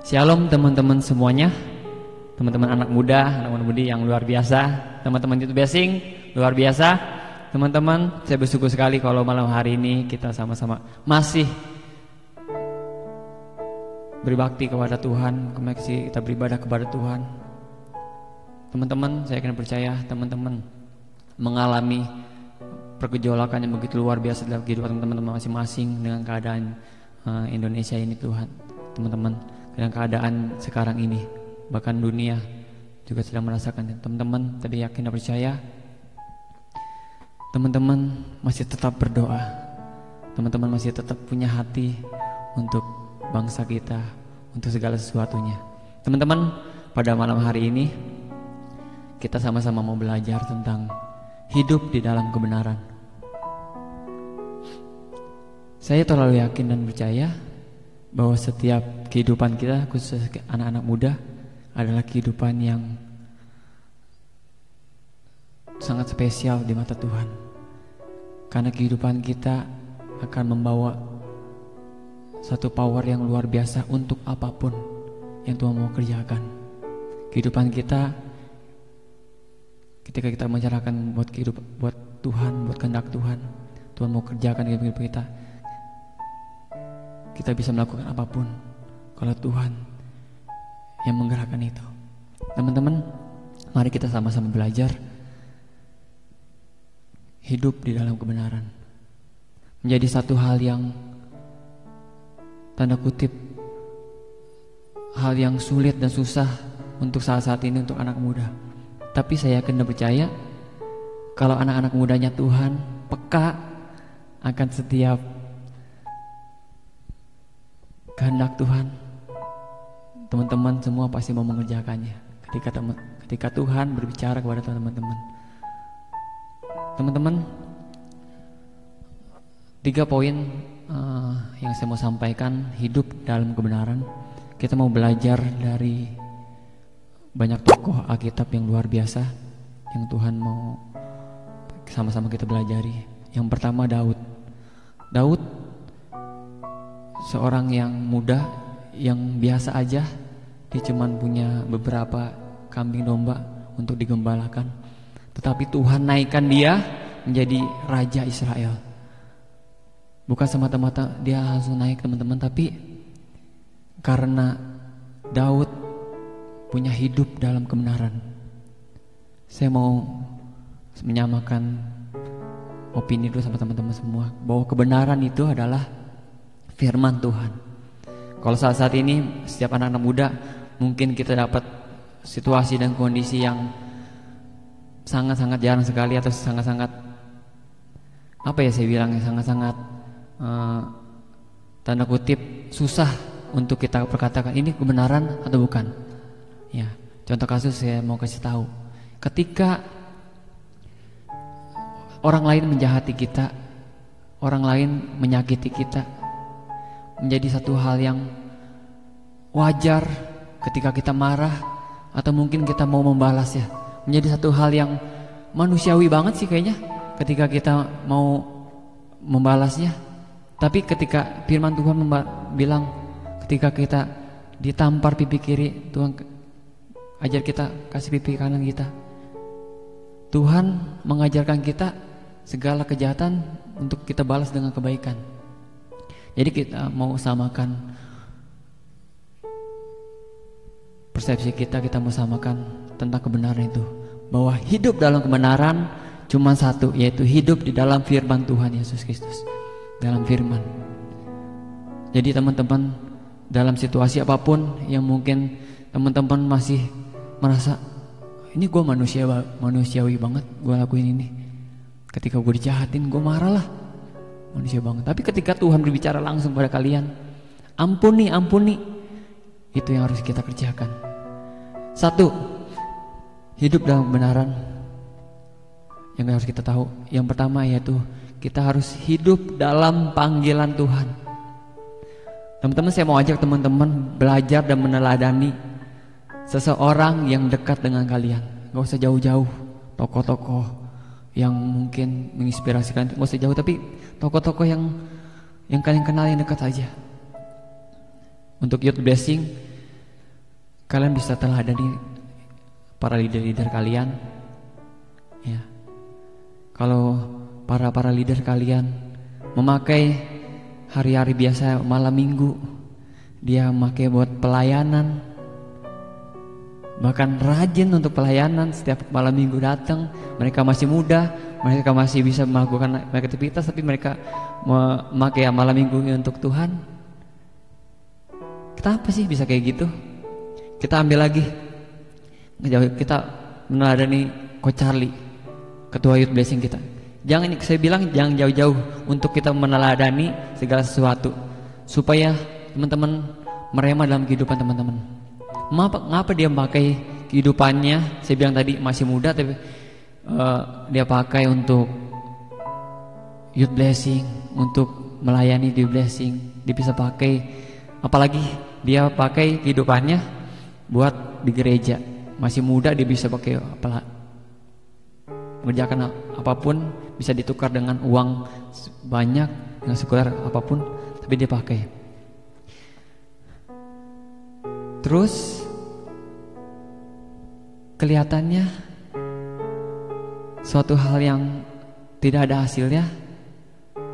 Shalom teman-teman semuanya. Teman-teman anak muda, anak muda yang luar biasa. Teman-teman itu blessing, luar biasa. Teman-teman, saya bersyukur sekali kalau malam hari ini kita sama-sama masih berbakti kepada Tuhan, masih kita beribadah kepada Tuhan. Teman-teman, saya akan percaya teman-teman mengalami pergejolakan yang begitu luar biasa dalam kehidupan teman-teman masing-masing dengan keadaan uh, Indonesia ini Tuhan, teman-teman dengan keadaan sekarang ini. Bahkan dunia juga sedang merasakan. Teman-teman tapi yakin dan percaya? Teman-teman masih tetap berdoa. Teman-teman masih tetap punya hati untuk bangsa kita untuk segala sesuatunya. Teman-teman pada malam hari ini kita sama-sama mau belajar tentang hidup di dalam kebenaran. Saya terlalu yakin dan percaya bahwa setiap kehidupan kita khusus anak-anak muda adalah kehidupan yang sangat spesial di mata Tuhan. Karena kehidupan kita akan membawa satu power yang luar biasa untuk apa pun yang Tuhan mau kerjakan. Kehidupan kita ketika kita mencerahkan buat kehidupan buat Tuhan, buat kehendak Tuhan, Tuhan mau kerjakan hidup kita kita bisa melakukan apa pun kalau Tuhan yang menggerakkan itu. Teman-teman, mari kita sama-sama belajar hidup di dalam kebenaran. Menjadi satu hal yang tanda kutip hal yang sulit dan susah untuk saat-saat ini untuk anak muda. Tapi saya yakin dan percaya kalau anak-anak mudanya Tuhan peka akan setiap kehendak Tuhan. Teman-teman semua pasti mau mengerjakannya. Ketika teman ketika Tuhan berbicara kepada teman-teman. Teman-teman tiga poin uh, yang saya mau sampaikan. Hidup dalam kebenaran. Kita mau belajar dari banyak tokoh Alkitab yang luar biasa yang Tuhan mau sama-sama kita belajari yang pertama Daud. Daud seorang yang muda yang biasa aja. Dia cuman punya beberapa kambing domba untuk digembalakan. Tetapi Tuhan naikkan dia menjadi raja Israel. Bukan semata-mata dia langsung naik teman-teman tapi karena Daud punya hidup dalam kebenaran saya mau menyamakan opini dulu sama teman-teman semua. Bahwa kebenaran itu adalah firman Tuhan. Kalau saat-saat ini setiap anak-anak muda mungkin kita dapat situasi dan kondisi yang sangat-sangat jarang sekali atau sangat-sangat apa ya saya bilang sangat-sangat uh, tanda kutip susah untuk kita perkatakan ini kebenaran atau bukan. Ya, contoh kasus saya mau kasih tahu. Ketika orang lain menjahati kita, orang lain menyakiti kita, menjadi satu hal yang wajar ketika kita marah atau mungkin kita mau membalas ya. Menjadi satu hal yang manusiawi banget sih kayaknya ketika kita mau membalasnya. Tapi ketika firman Tuhan bilang ketika kita ditampar pipi kiri Tuhan ajar kita kasih pipi kanan kita. Tuhan mengajarkan kita segala kejahatan untuk kita balas dengan kebaikan jadi kita mau samakan persepsi kita, kita mau samakan tentang kebenaran itu. Bahwa hidup dalam kebenaran cuma satu, yaitu hidup di dalam firman Tuhan Yesus Kristus. Dalam firman. Jadi teman-teman dalam situasi apa pun yang mungkin teman-teman masih merasa ini gue manusia manusiawi banget gue lakuin ini ketika gue dijahatin gue marah lah manusia banget. Tapi ketika Tuhan berbicara langsung pada kalian, ampuni, ampuni, itu yang harus kita kerjakan. Satu, hidup dalam kebenaran yang harus kita tahu. Yang pertama yaitu kita harus hidup dalam panggilan Tuhan. Teman-teman saya mau ajak teman-teman belajar dan meneladani seseorang yang dekat dengan kalian. Gak usah jauh-jauh, tokoh-tokoh yang mungkin menginspirasikan, gak usah jauh tapi tokoh-tokoh yang yang kalian kenal yang dekat saja. Untuk youth blessing, kalian bisa teladani para leader-leader kalian ya kalau para para leader kalian memakai hari-hari biasa malam minggu dia memakai buat pelayanan bahkan rajin untuk pelayanan setiap malam minggu datang. Mereka masih muda mereka masih bisa melakukan aktivitas tapi mereka memakai malam minggu untuk Tuhan. Kita apa sih bisa kayak gitu? Kita ambil lagi. Kita meneladani Coach Charlie ketua youth blessing kita. Jangan saya bilang jangan jauh-jauh untuk kita meneladani segala sesuatu supaya teman-teman meremah dalam kehidupan teman-teman Mengapa, ngapa dia pakai kehidupannya? Saya bilang tadi masih muda tapi uh, dia pakai untuk youth blessing, untuk melayani di blessing. Dia bisa pakai apalagi dia pakai kehidupannya buat di gereja. Masih muda dia bisa pakai apa mengerjakan apa pun bisa ditukar dengan uang banyak dengan sekuler apa pun tapi dia pakai Terus kelihatannya suatu hal yang tidak ada hasilnya,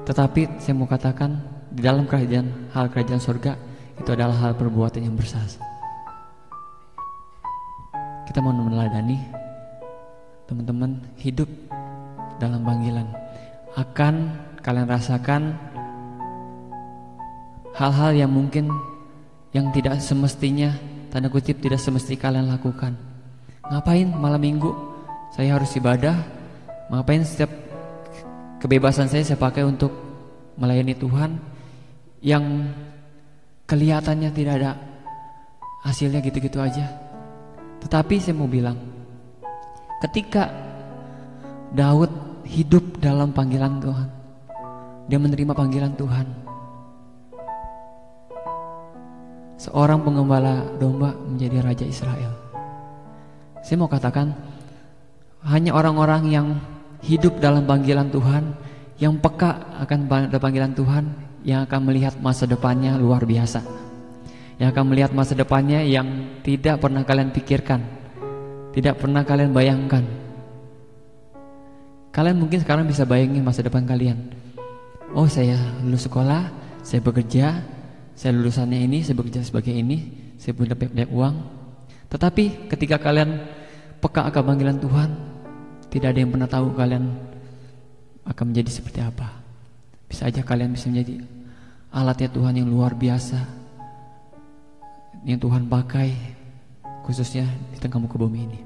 tetapi saya mau katakan di dalam kerajaan hal kerajaan surga itu adalah hal perbuatan yang bersah. Kita mau meneladani teman-teman hidup dalam panggilan akan kalian rasakan hal-hal yang mungkin yang tidak semestinya tanda kutip tidak semesti kalian lakukan. Ngapain malam minggu saya harus ibadah? Ngapain setiap kebebasan saya saya pakai untuk melayani Tuhan yang kelihatannya tidak ada hasilnya gitu-gitu aja. Tetapi saya mau bilang, ketika Daud hidup dalam panggilan Tuhan, dia menerima panggilan Tuhan, seorang pengembala domba menjadi raja Israel. Saya mau katakan, hanya orang-orang yang hidup dalam panggilan Tuhan, yang peka akan panggilan Tuhan, yang akan melihat masa depannya luar biasa. Yang akan melihat masa depannya yang tidak pernah kalian pikirkan, tidak pernah kalian bayangkan. Kalian mungkin sekarang bisa bayangin masa depan kalian. Oh, saya lulus sekolah, saya bekerja, saya lulusannya ini, saya bekerja sebagai ini, saya punya banyak uang. Tetapi ketika kalian peka akan panggilan Tuhan, tidak ada yang pernah tahu kalian akan menjadi seperti apa. Bisa aja kalian bisa menjadi alatnya Tuhan yang luar biasa, yang Tuhan pakai khususnya di tengah muka bumi ini.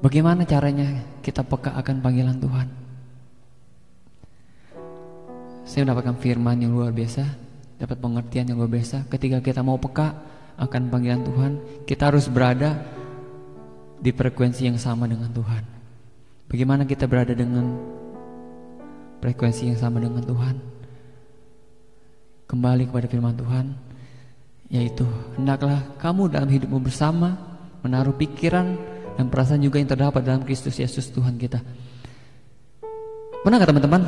Bagaimana caranya kita peka akan panggilan Tuhan? Saya mendapatkan firman yang luar biasa, dapat pengertian yang luar biasa. Ketika kita mau peka akan panggilan Tuhan, kita harus berada di frekuensi yang sama dengan Tuhan. Bagaimana kita berada dengan frekuensi yang sama dengan Tuhan? Kembali kepada firman Tuhan, yaitu hendaklah kamu dalam hidupmu bersama menaruh pikiran dan perasaan juga yang terdapat dalam Kristus Yesus Tuhan kita. Pernah nggak teman-teman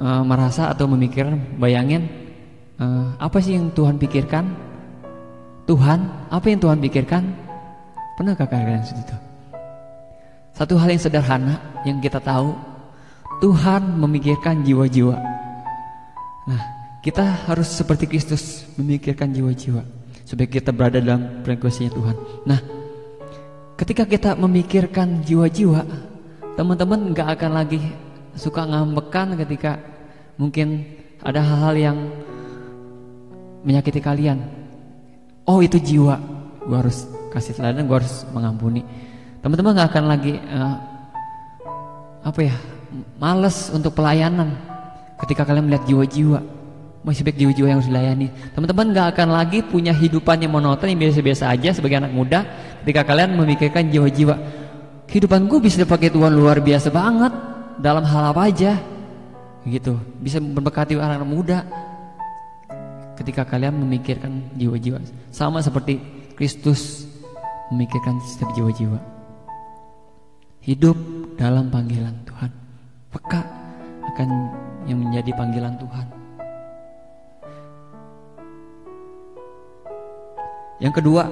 uh, merasa atau memikirkan, bayangin uh, apa sih yang Tuhan pikirkan? Tuhan, apa yang Tuhan pikirkan? Pernahkah kalian itu? Satu hal yang sederhana yang kita tahu, Tuhan memikirkan jiwa-jiwa. Nah, kita harus seperti Kristus memikirkan jiwa-jiwa supaya kita berada dalam frekuensinya Tuhan. Nah, ketika kita memikirkan jiwa-jiwa, teman-teman nggak akan lagi suka ngambekan ketika mungkin ada hal-hal yang menyakiti kalian. Oh itu jiwa, gue harus kasih teladan, gue harus mengampuni. Teman-teman gak akan lagi uh, apa ya, males untuk pelayanan ketika kalian melihat jiwa-jiwa. Masih baik jiwa-jiwa yang harus dilayani. Teman-teman gak akan lagi punya hidupan yang monoton yang biasa-biasa aja sebagai anak muda ketika kalian memikirkan jiwa-jiwa. Kehidupan gue bisa dipakai Tuhan luar biasa banget dalam hal apa aja. Gitu. Bisa memberkati anak-anak muda. Ketika kalian memikirkan jiwa-jiwa. Sama seperti Kristus memikirkan setiap jiwa-jiwa. Hidup dalam panggilan Tuhan. Peka akan yang menjadi panggilan Tuhan. Yang kedua,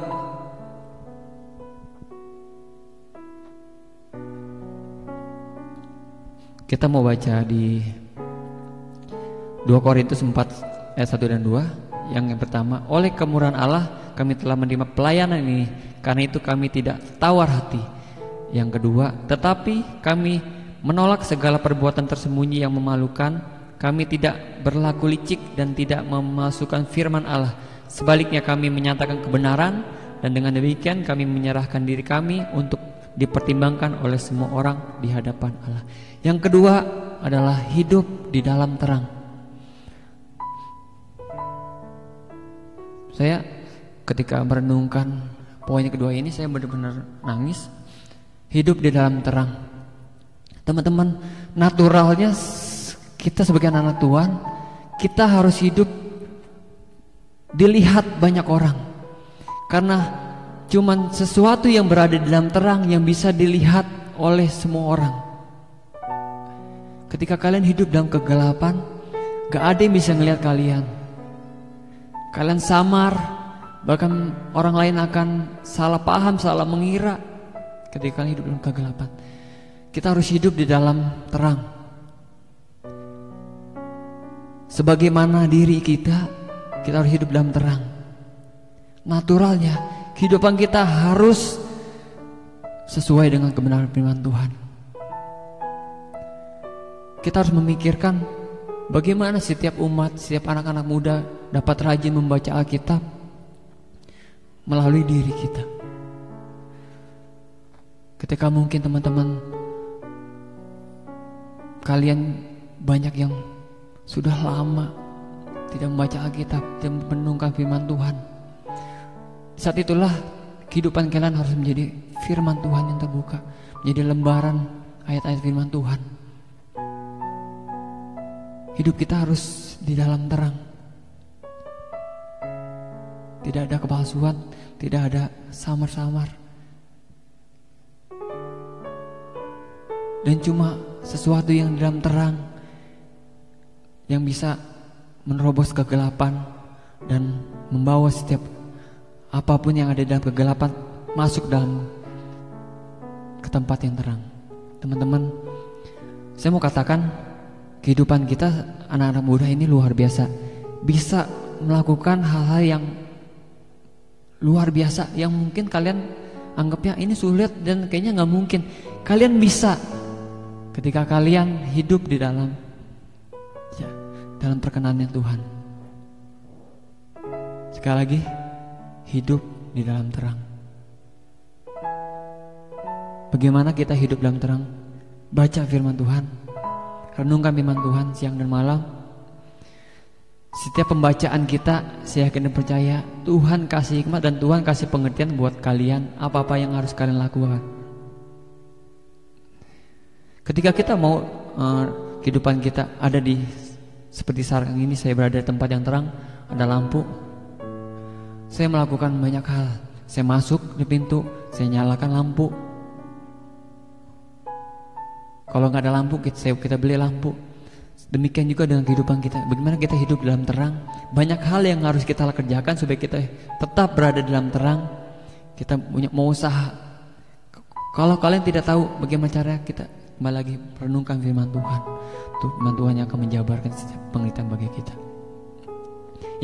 kita mau baca di 2 Korintus 4 ayat 1 dan 2 yang yang pertama oleh kemurahan Allah kami telah menerima pelayanan ini karena itu kami tidak tawar hati. Yang kedua tetapi kami menolak segala perbuatan tersembunyi yang memalukan. Kami tidak berlaku licik dan tidak memasukkan firman Allah. Sebaliknya kami menyatakan kebenaran dan dengan demikian kami menyerahkan diri kami untuk dipertimbangkan oleh semua orang di hadapan Allah. Yang kedua adalah hidup di dalam terang. Saya ketika merenungkan poin kedua ini saya benar-benar nangis. Hidup di dalam terang. Teman-teman, naturalnya kita sebagai anak Tuhan, kita harus hidup dilihat banyak orang. Karena cuman sesuatu yang berada di dalam terang yang bisa dilihat oleh semua orang. Ketika kalian hidup dalam kegelapan, gak ada yang bisa ngelihat kalian. Kalian samar, bahkan orang lain akan salah paham, salah mengira ketika kalian hidup dalam kegelapan. Kita harus hidup di dalam terang. Sebagaimana diri kita, kita harus hidup dalam terang. Naturalnya, kehidupan kita harus sesuai dengan kebenaran firman Tuhan. Kita harus memikirkan bagaimana setiap umat, setiap anak-anak muda dapat rajin membaca Alkitab melalui diri kita. Ketika mungkin teman-teman kalian banyak yang sudah lama tidak membaca Alkitab, tidak menunggang firman Tuhan. Saat itulah kehidupan kalian harus menjadi firman Tuhan yang terbuka, menjadi lembaran ayat-ayat firman Tuhan. Hidup kita harus di dalam terang. Tidak ada kepalsuan, tidak ada samar-samar. Dan cuma sesuatu yang dalam terang yang bisa menerobos kegelapan dan membawa setiap apa pun yang ada dalam kegelapan masuk dalam ke tempat yang terang. Teman-teman, saya mau katakan kehidupan kita anak-anak muda ini luar biasa. Bisa melakukan hal-hal yang luar biasa yang mungkin kalian anggapnya ini sulit dan kayaknya nggak mungkin. Kalian bisa ketika kalian hidup di dalam ya, dalam perkenannya Tuhan. Sekali lagi, hidup di dalam terang. Bagaimana kita hidup dalam terang? Baca firman Tuhan, renungkan firman Tuhan siang dan malam. Setiap pembacaan kita, saya yakin dan percaya Tuhan kasih hikmat dan Tuhan kasih pengertian buat kalian apa-apa yang harus kalian lakukan. Ketika kita mau uh, kehidupan kita ada di seperti sekarang ini saya berada di tempat yang terang, ada lampu. Saya melakukan banyak hal. Saya masuk di pintu, saya nyalakan lampu. Kalau nggak ada lampu, kita, kita beli lampu. Demikian juga dengan kehidupan kita. Bagaimana kita hidup dalam terang? Banyak hal yang harus kita kerjakan supaya kita tetap berada dalam terang. Kita punya mau usaha. Kalau kalian tidak tahu bagaimana cara kita kembali lagi renungkan firman Tuhan. Tuh firman Tuhan yang akan menjabarkan setiap penglihatan bagi kita.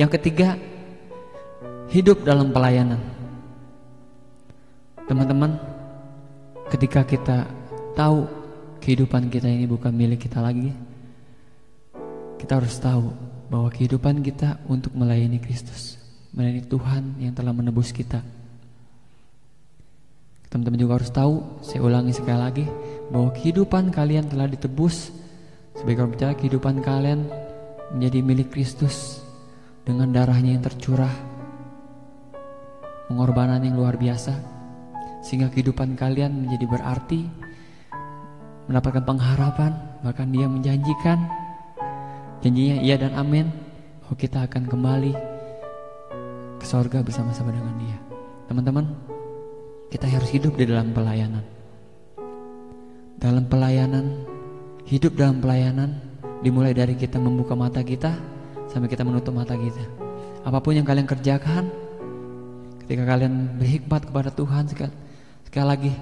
Yang ketiga, hidup dalam pelayanan. Teman-teman, ketika kita tahu kehidupan kita ini bukan milik kita lagi, kita harus tahu bahwa kehidupan kita untuk melayani Kristus, melayani Tuhan yang telah menebus kita. Teman-teman juga harus tahu, saya ulangi sekali lagi, bahwa kehidupan kalian telah ditebus sebagai orang percaya kehidupan kalian menjadi milik Kristus dengan darahnya yang tercurah, pengorbanan yang luar biasa, sehingga kehidupan kalian menjadi berarti, mendapatkan pengharapan, bahkan dia menjanjikan Janjinya iya dan amin. Oh kita akan kembali ke sorga bersama-sama dengan dia. Teman-teman, kita harus hidup di dalam pelayanan. Dalam pelayanan, hidup dalam pelayanan dimulai dari kita membuka mata kita sampai kita menutup mata kita. Apa pun yang kalian kerjakan, ketika kalian berhikmat kepada Tuhan sekali, sekali lagi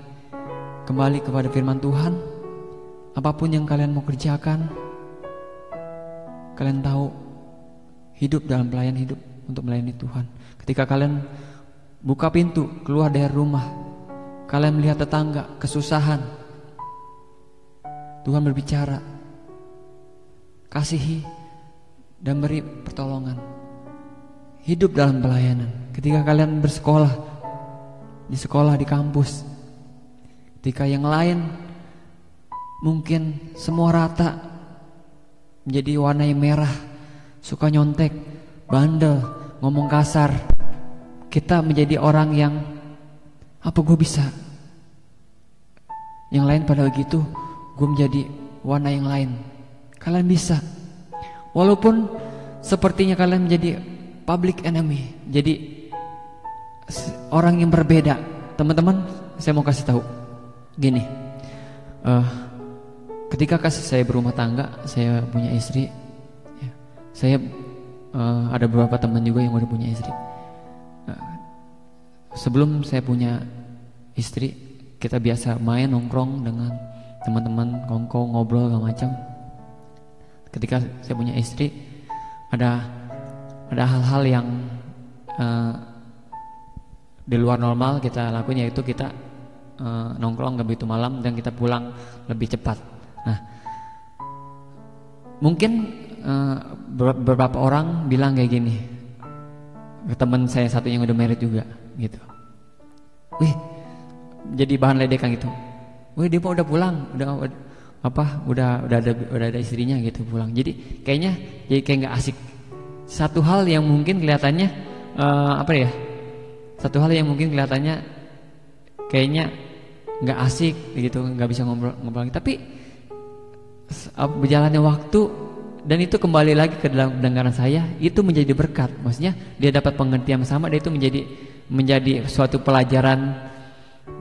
kembali kepada firman Tuhan, apa pun yang kalian mau kerjakan, kalian tahu hidup dalam pelayan hidup untuk melayani Tuhan. Ketika kalian buka pintu keluar dari rumah, kalian melihat tetangga kesusahan, Tuhan berbicara, kasihi dan beri pertolongan. Hidup dalam pelayanan. Ketika kalian bersekolah di sekolah di kampus, ketika yang lain mungkin semua rata menjadi warna yang merah, suka nyontek, bandel, ngomong kasar. Kita menjadi orang yang apa gue bisa? Yang lain pada begitu, gue menjadi warna yang lain. Kalian bisa. Walaupun sepertinya kalian menjadi public enemy, jadi orang yang berbeda. Teman-teman, saya mau kasih tahu. Gini, uh, ketika kasih saya berumah tangga, saya punya istri, ya, saya uh, ada beberapa teman juga yang udah punya istri. Uh, sebelum saya punya istri, kita biasa main nongkrong dengan teman-teman kongko ngobrol segala macam ketika saya punya istri ada ada hal-hal yang uh, di luar normal kita lakuin yaitu kita uh, nongkrong nggak begitu malam dan kita pulang lebih cepat nah mungkin uh, beberapa orang bilang kayak gini teman saya satu yang udah married juga gitu wih jadi bahan ledekan gitu Wih dia udah pulang, udah apa? Udah udah ada udah ada istrinya gitu pulang. Jadi kayaknya jadi kayak nggak asik. Satu hal yang mungkin kelihatannya uh, apa ya? Satu hal yang mungkin kelihatannya kayaknya nggak asik gitu, nggak bisa ngobrol ngobrol. Tapi berjalannya waktu dan itu kembali lagi ke dalam pendengaran saya itu menjadi berkat. Maksudnya dia dapat pengertian sama, dia itu menjadi menjadi suatu pelajaran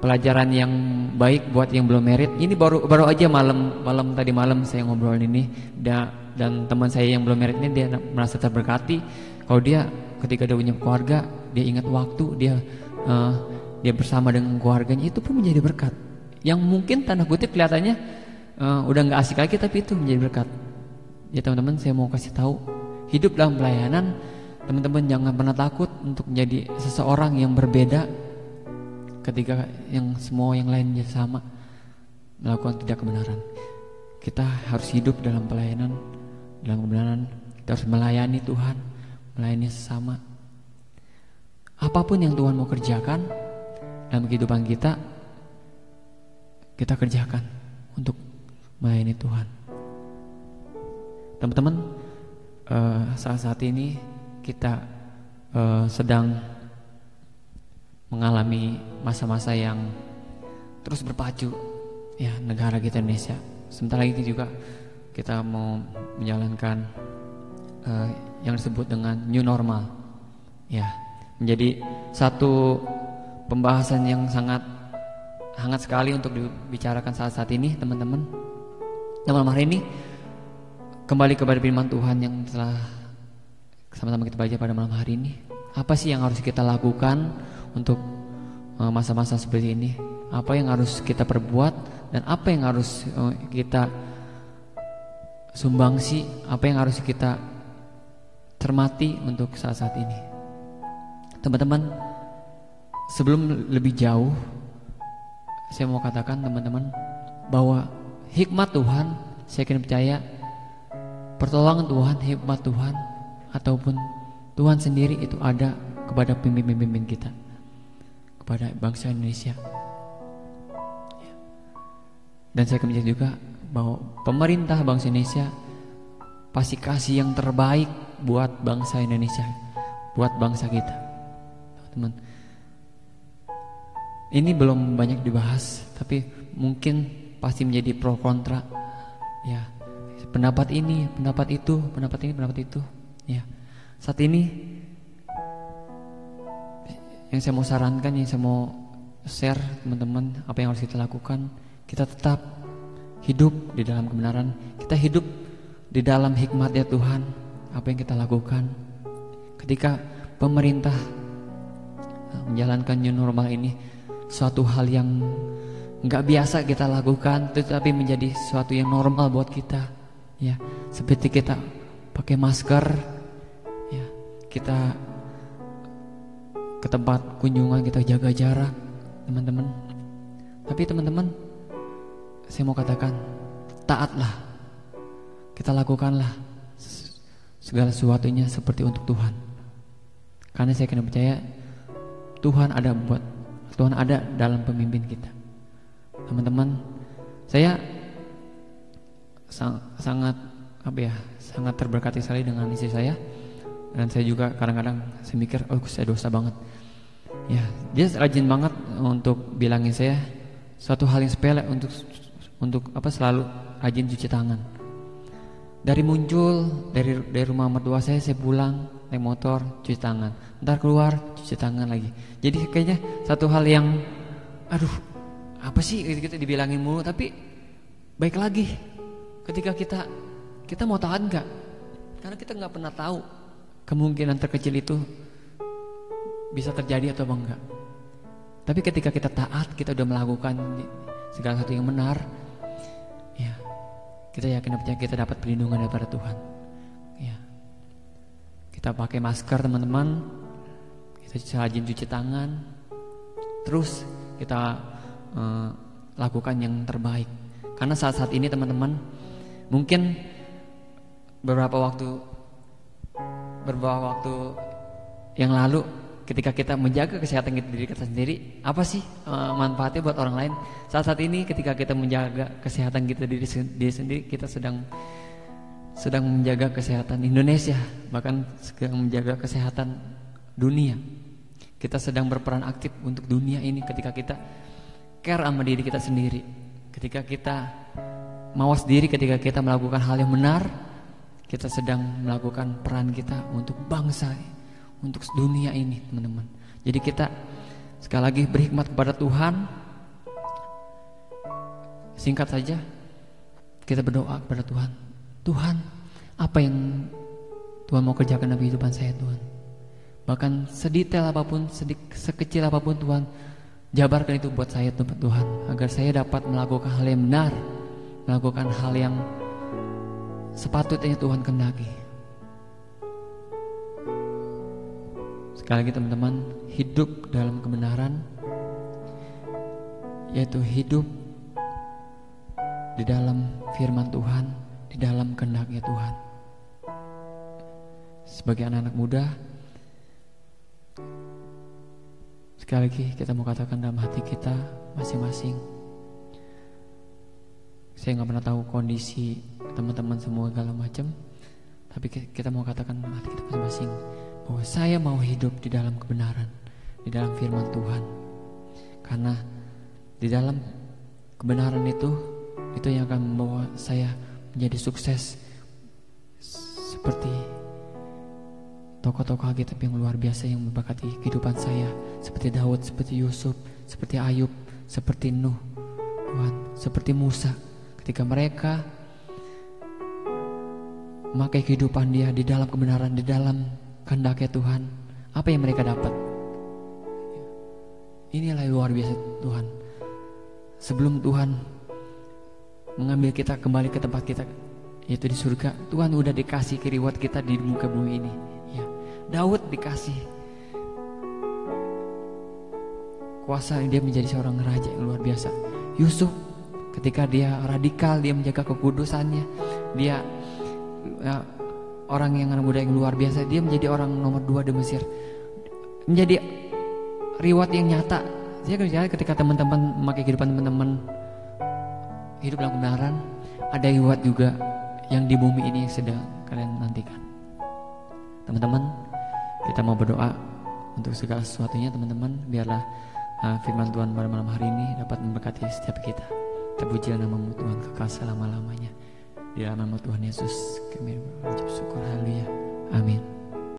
pelajaran yang baik buat yang belum merit. Ini baru baru aja malam malam tadi malam saya ngobrol ini da, dan teman saya yang belum merit ini dia merasa terberkati. Kalau dia ketika dia punya keluarga, dia ingat waktu dia uh, dia bersama dengan keluarganya itu pun menjadi berkat. Yang mungkin tanda kutip kelihatannya uh, udah nggak asik lagi tapi itu menjadi berkat. Ya teman-teman saya mau kasih tahu hidup dalam pelayanan teman-teman jangan pernah takut untuk menjadi seseorang yang berbeda ketika yang semua yang lainnya sama melakukan tidak kebenaran. Kita harus hidup dalam pelayanan, dalam kebenaran. Kita harus melayani Tuhan, melayani sesama. Apa pun yang Tuhan mau kerjakan dalam kehidupan kita, kita kerjakan untuk melayani Tuhan. Teman-teman, saat-saat ini kita uh, sedang mengalami masa-masa yang terus berpacu ya negara kita Indonesia. Sebentar lagi juga kita mau menjalankan uh, yang disebut dengan new normal. Ya, menjadi satu pembahasan yang sangat hangat sekali untuk dibicarakan saat-saat ini, teman-teman. Dan malam hari ini kembali kepada firman Tuhan yang telah sama-sama kita baca pada malam hari ini. Apa sih yang harus kita lakukan untuk eh, masa-masa seperti ini. Apa yang harus kita perbuat dan apa yang harus eh, kita sumbangsi, apa yang harus kita cermati untuk saat-saat ini. Teman-teman, sebelum lebih jauh, saya mau katakan teman-teman bahwa hikmat Tuhan, saya yakin percaya pertolongan Tuhan, hikmat Tuhan ataupun Tuhan sendiri itu ada kepada pemimpin-pemimpin kita kepada bangsa Indonesia. Dan saya akan juga bahwa pemerintah bangsa Indonesia pasti kasih yang terbaik buat bangsa Indonesia, buat bangsa kita. Teman-teman. Ini belum banyak dibahas, tapi mungkin pasti menjadi pro kontra. Ya, pendapat ini, pendapat itu, pendapat ini, pendapat itu. Ya, saat ini yang saya mau sarankan, yang saya mau share teman-teman apa yang harus kita lakukan, kita tetap hidup di dalam kebenaran, kita hidup di dalam hikmatnya Tuhan, apa yang kita lakukan. Ketika pemerintah menjalankan new normal ini suatu hal yang nggak biasa kita lakukan, tetapi menjadi suatu yang normal buat kita. Ya, seperti kita pakai masker, ya, kita ke tempat kunjungan kita jaga jarak, teman-teman. Tapi teman-teman, saya mau katakan, taatlah. Kita lakukanlah segala sesuatunya seperti untuk Tuhan. Karena saya kena percaya Tuhan ada buat Tuhan ada dalam pemimpin kita. Teman-teman, saya sang, sangat apa ya, sangat terberkati sekali dengan istri saya. Dan saya juga kadang-kadang saya mikir, oh saya dosa banget. Ya, dia rajin banget untuk bilangin saya suatu hal yang sepele untuk untuk apa selalu rajin cuci tangan. Dari muncul dari dari rumah mertua saya saya pulang naik motor cuci tangan, ntar keluar cuci tangan lagi. Jadi kayaknya satu hal yang aduh apa sih gitu dibilangin mulu tapi baik lagi ketika kita kita mau tahan nggak karena kita nggak pernah tahu kemungkinan terkecil itu bisa terjadi atau enggak. Tapi ketika kita taat, kita udah melakukan segala sesuatu yang benar, kita yakin percaya kita dapat perlindungan daripada Tuhan. Ya, kita pakai masker teman-teman, kita rajin cuci tangan, terus kita uh, lakukan yang terbaik. Karena saat-saat ini teman-teman, mungkin beberapa waktu beberapa waktu yang lalu ketika kita menjaga kesehatan kita diri kita sendiri apa sih uh, manfaatnya buat orang lain? Saat saat ini ketika kita menjaga kesehatan kita diri, diri sendiri kita sedang sedang menjaga kesehatan Indonesia bahkan sedang menjaga kesehatan dunia. Kita sedang berperan aktif untuk dunia ini ketika kita care sama diri kita sendiri. Ketika kita mawas diri ketika kita melakukan hal yang benar kita sedang melakukan peran kita untuk bangsa untuk dunia ini teman-teman. Jadi kita sekali lagi berhikmat kepada Tuhan. Singkat saja kita berdoa kepada Tuhan. Tuhan apa yang Tuhan mau kerjakan dalam kehidupan saya Tuhan? Bahkan sedetail apa pun sedik, sekecil apa pun Tuhan jabarkan itu buat saya Tuhan agar saya dapat melakukan hal yang benar melakukan hal yang sepatutnya Tuhan kendaki Sekali lagi teman-teman, hidup dalam kebenaran yaitu hidup di dalam firman Tuhan, di dalam kehendaknya Tuhan. Sebagai anak-anak muda, sekali lagi kita mau katakan dalam hati kita masing-masing. Saya nggak pernah tahu kondisi teman-teman semua segala macam, tapi kita mau katakan dalam hati kita masing-masing bahwa saya mau hidup di dalam kebenaran, di dalam firman Tuhan. Karena di dalam kebenaran itu itu yang akan membawa saya menjadi sukses seperti tokoh-tokoh Alkitab yang luar biasa yang memberkati kehidupan saya seperti Daud, seperti Yusuf, seperti Ayub, seperti Nuh, Tuhan, seperti Musa ketika mereka memakai kehidupan dia di dalam kebenaran, di dalam kehendaknya Tuhan, apa yang mereka dapat? Inilah luar biasa Tuhan. Sebelum Tuhan mengambil kita kembali ke tempat kita yaitu di surga, Tuhan udah dikasih kiriwat kita di muka bumi ini. Ya. Daud dikasih kuasa dia menjadi seorang raja yang luar biasa. Yusuf ketika dia radikal dia menjaga kekudusannya, dia ya, orang yang anak muda yang luar biasa dia menjadi orang nomor dua di Mesir. Menjadi riwayat yang nyata. Saya kerja ketika teman-teman memakai kehidupan teman-teman hidup dalam kebenaran ada riwayat juga yang di bumi ini sedang kalian nantikan. Teman-teman kita mau berdoa untuk segala sesuatunya teman-teman. Biarlah uh, firman Tuhan pada malam hari ini dapat memberkati setiap kita. Terpujilah namamu Tuhan kekal selama-lamanya di dalam nama Tuhan Yesus kami berucap syukur haleluya. Amin.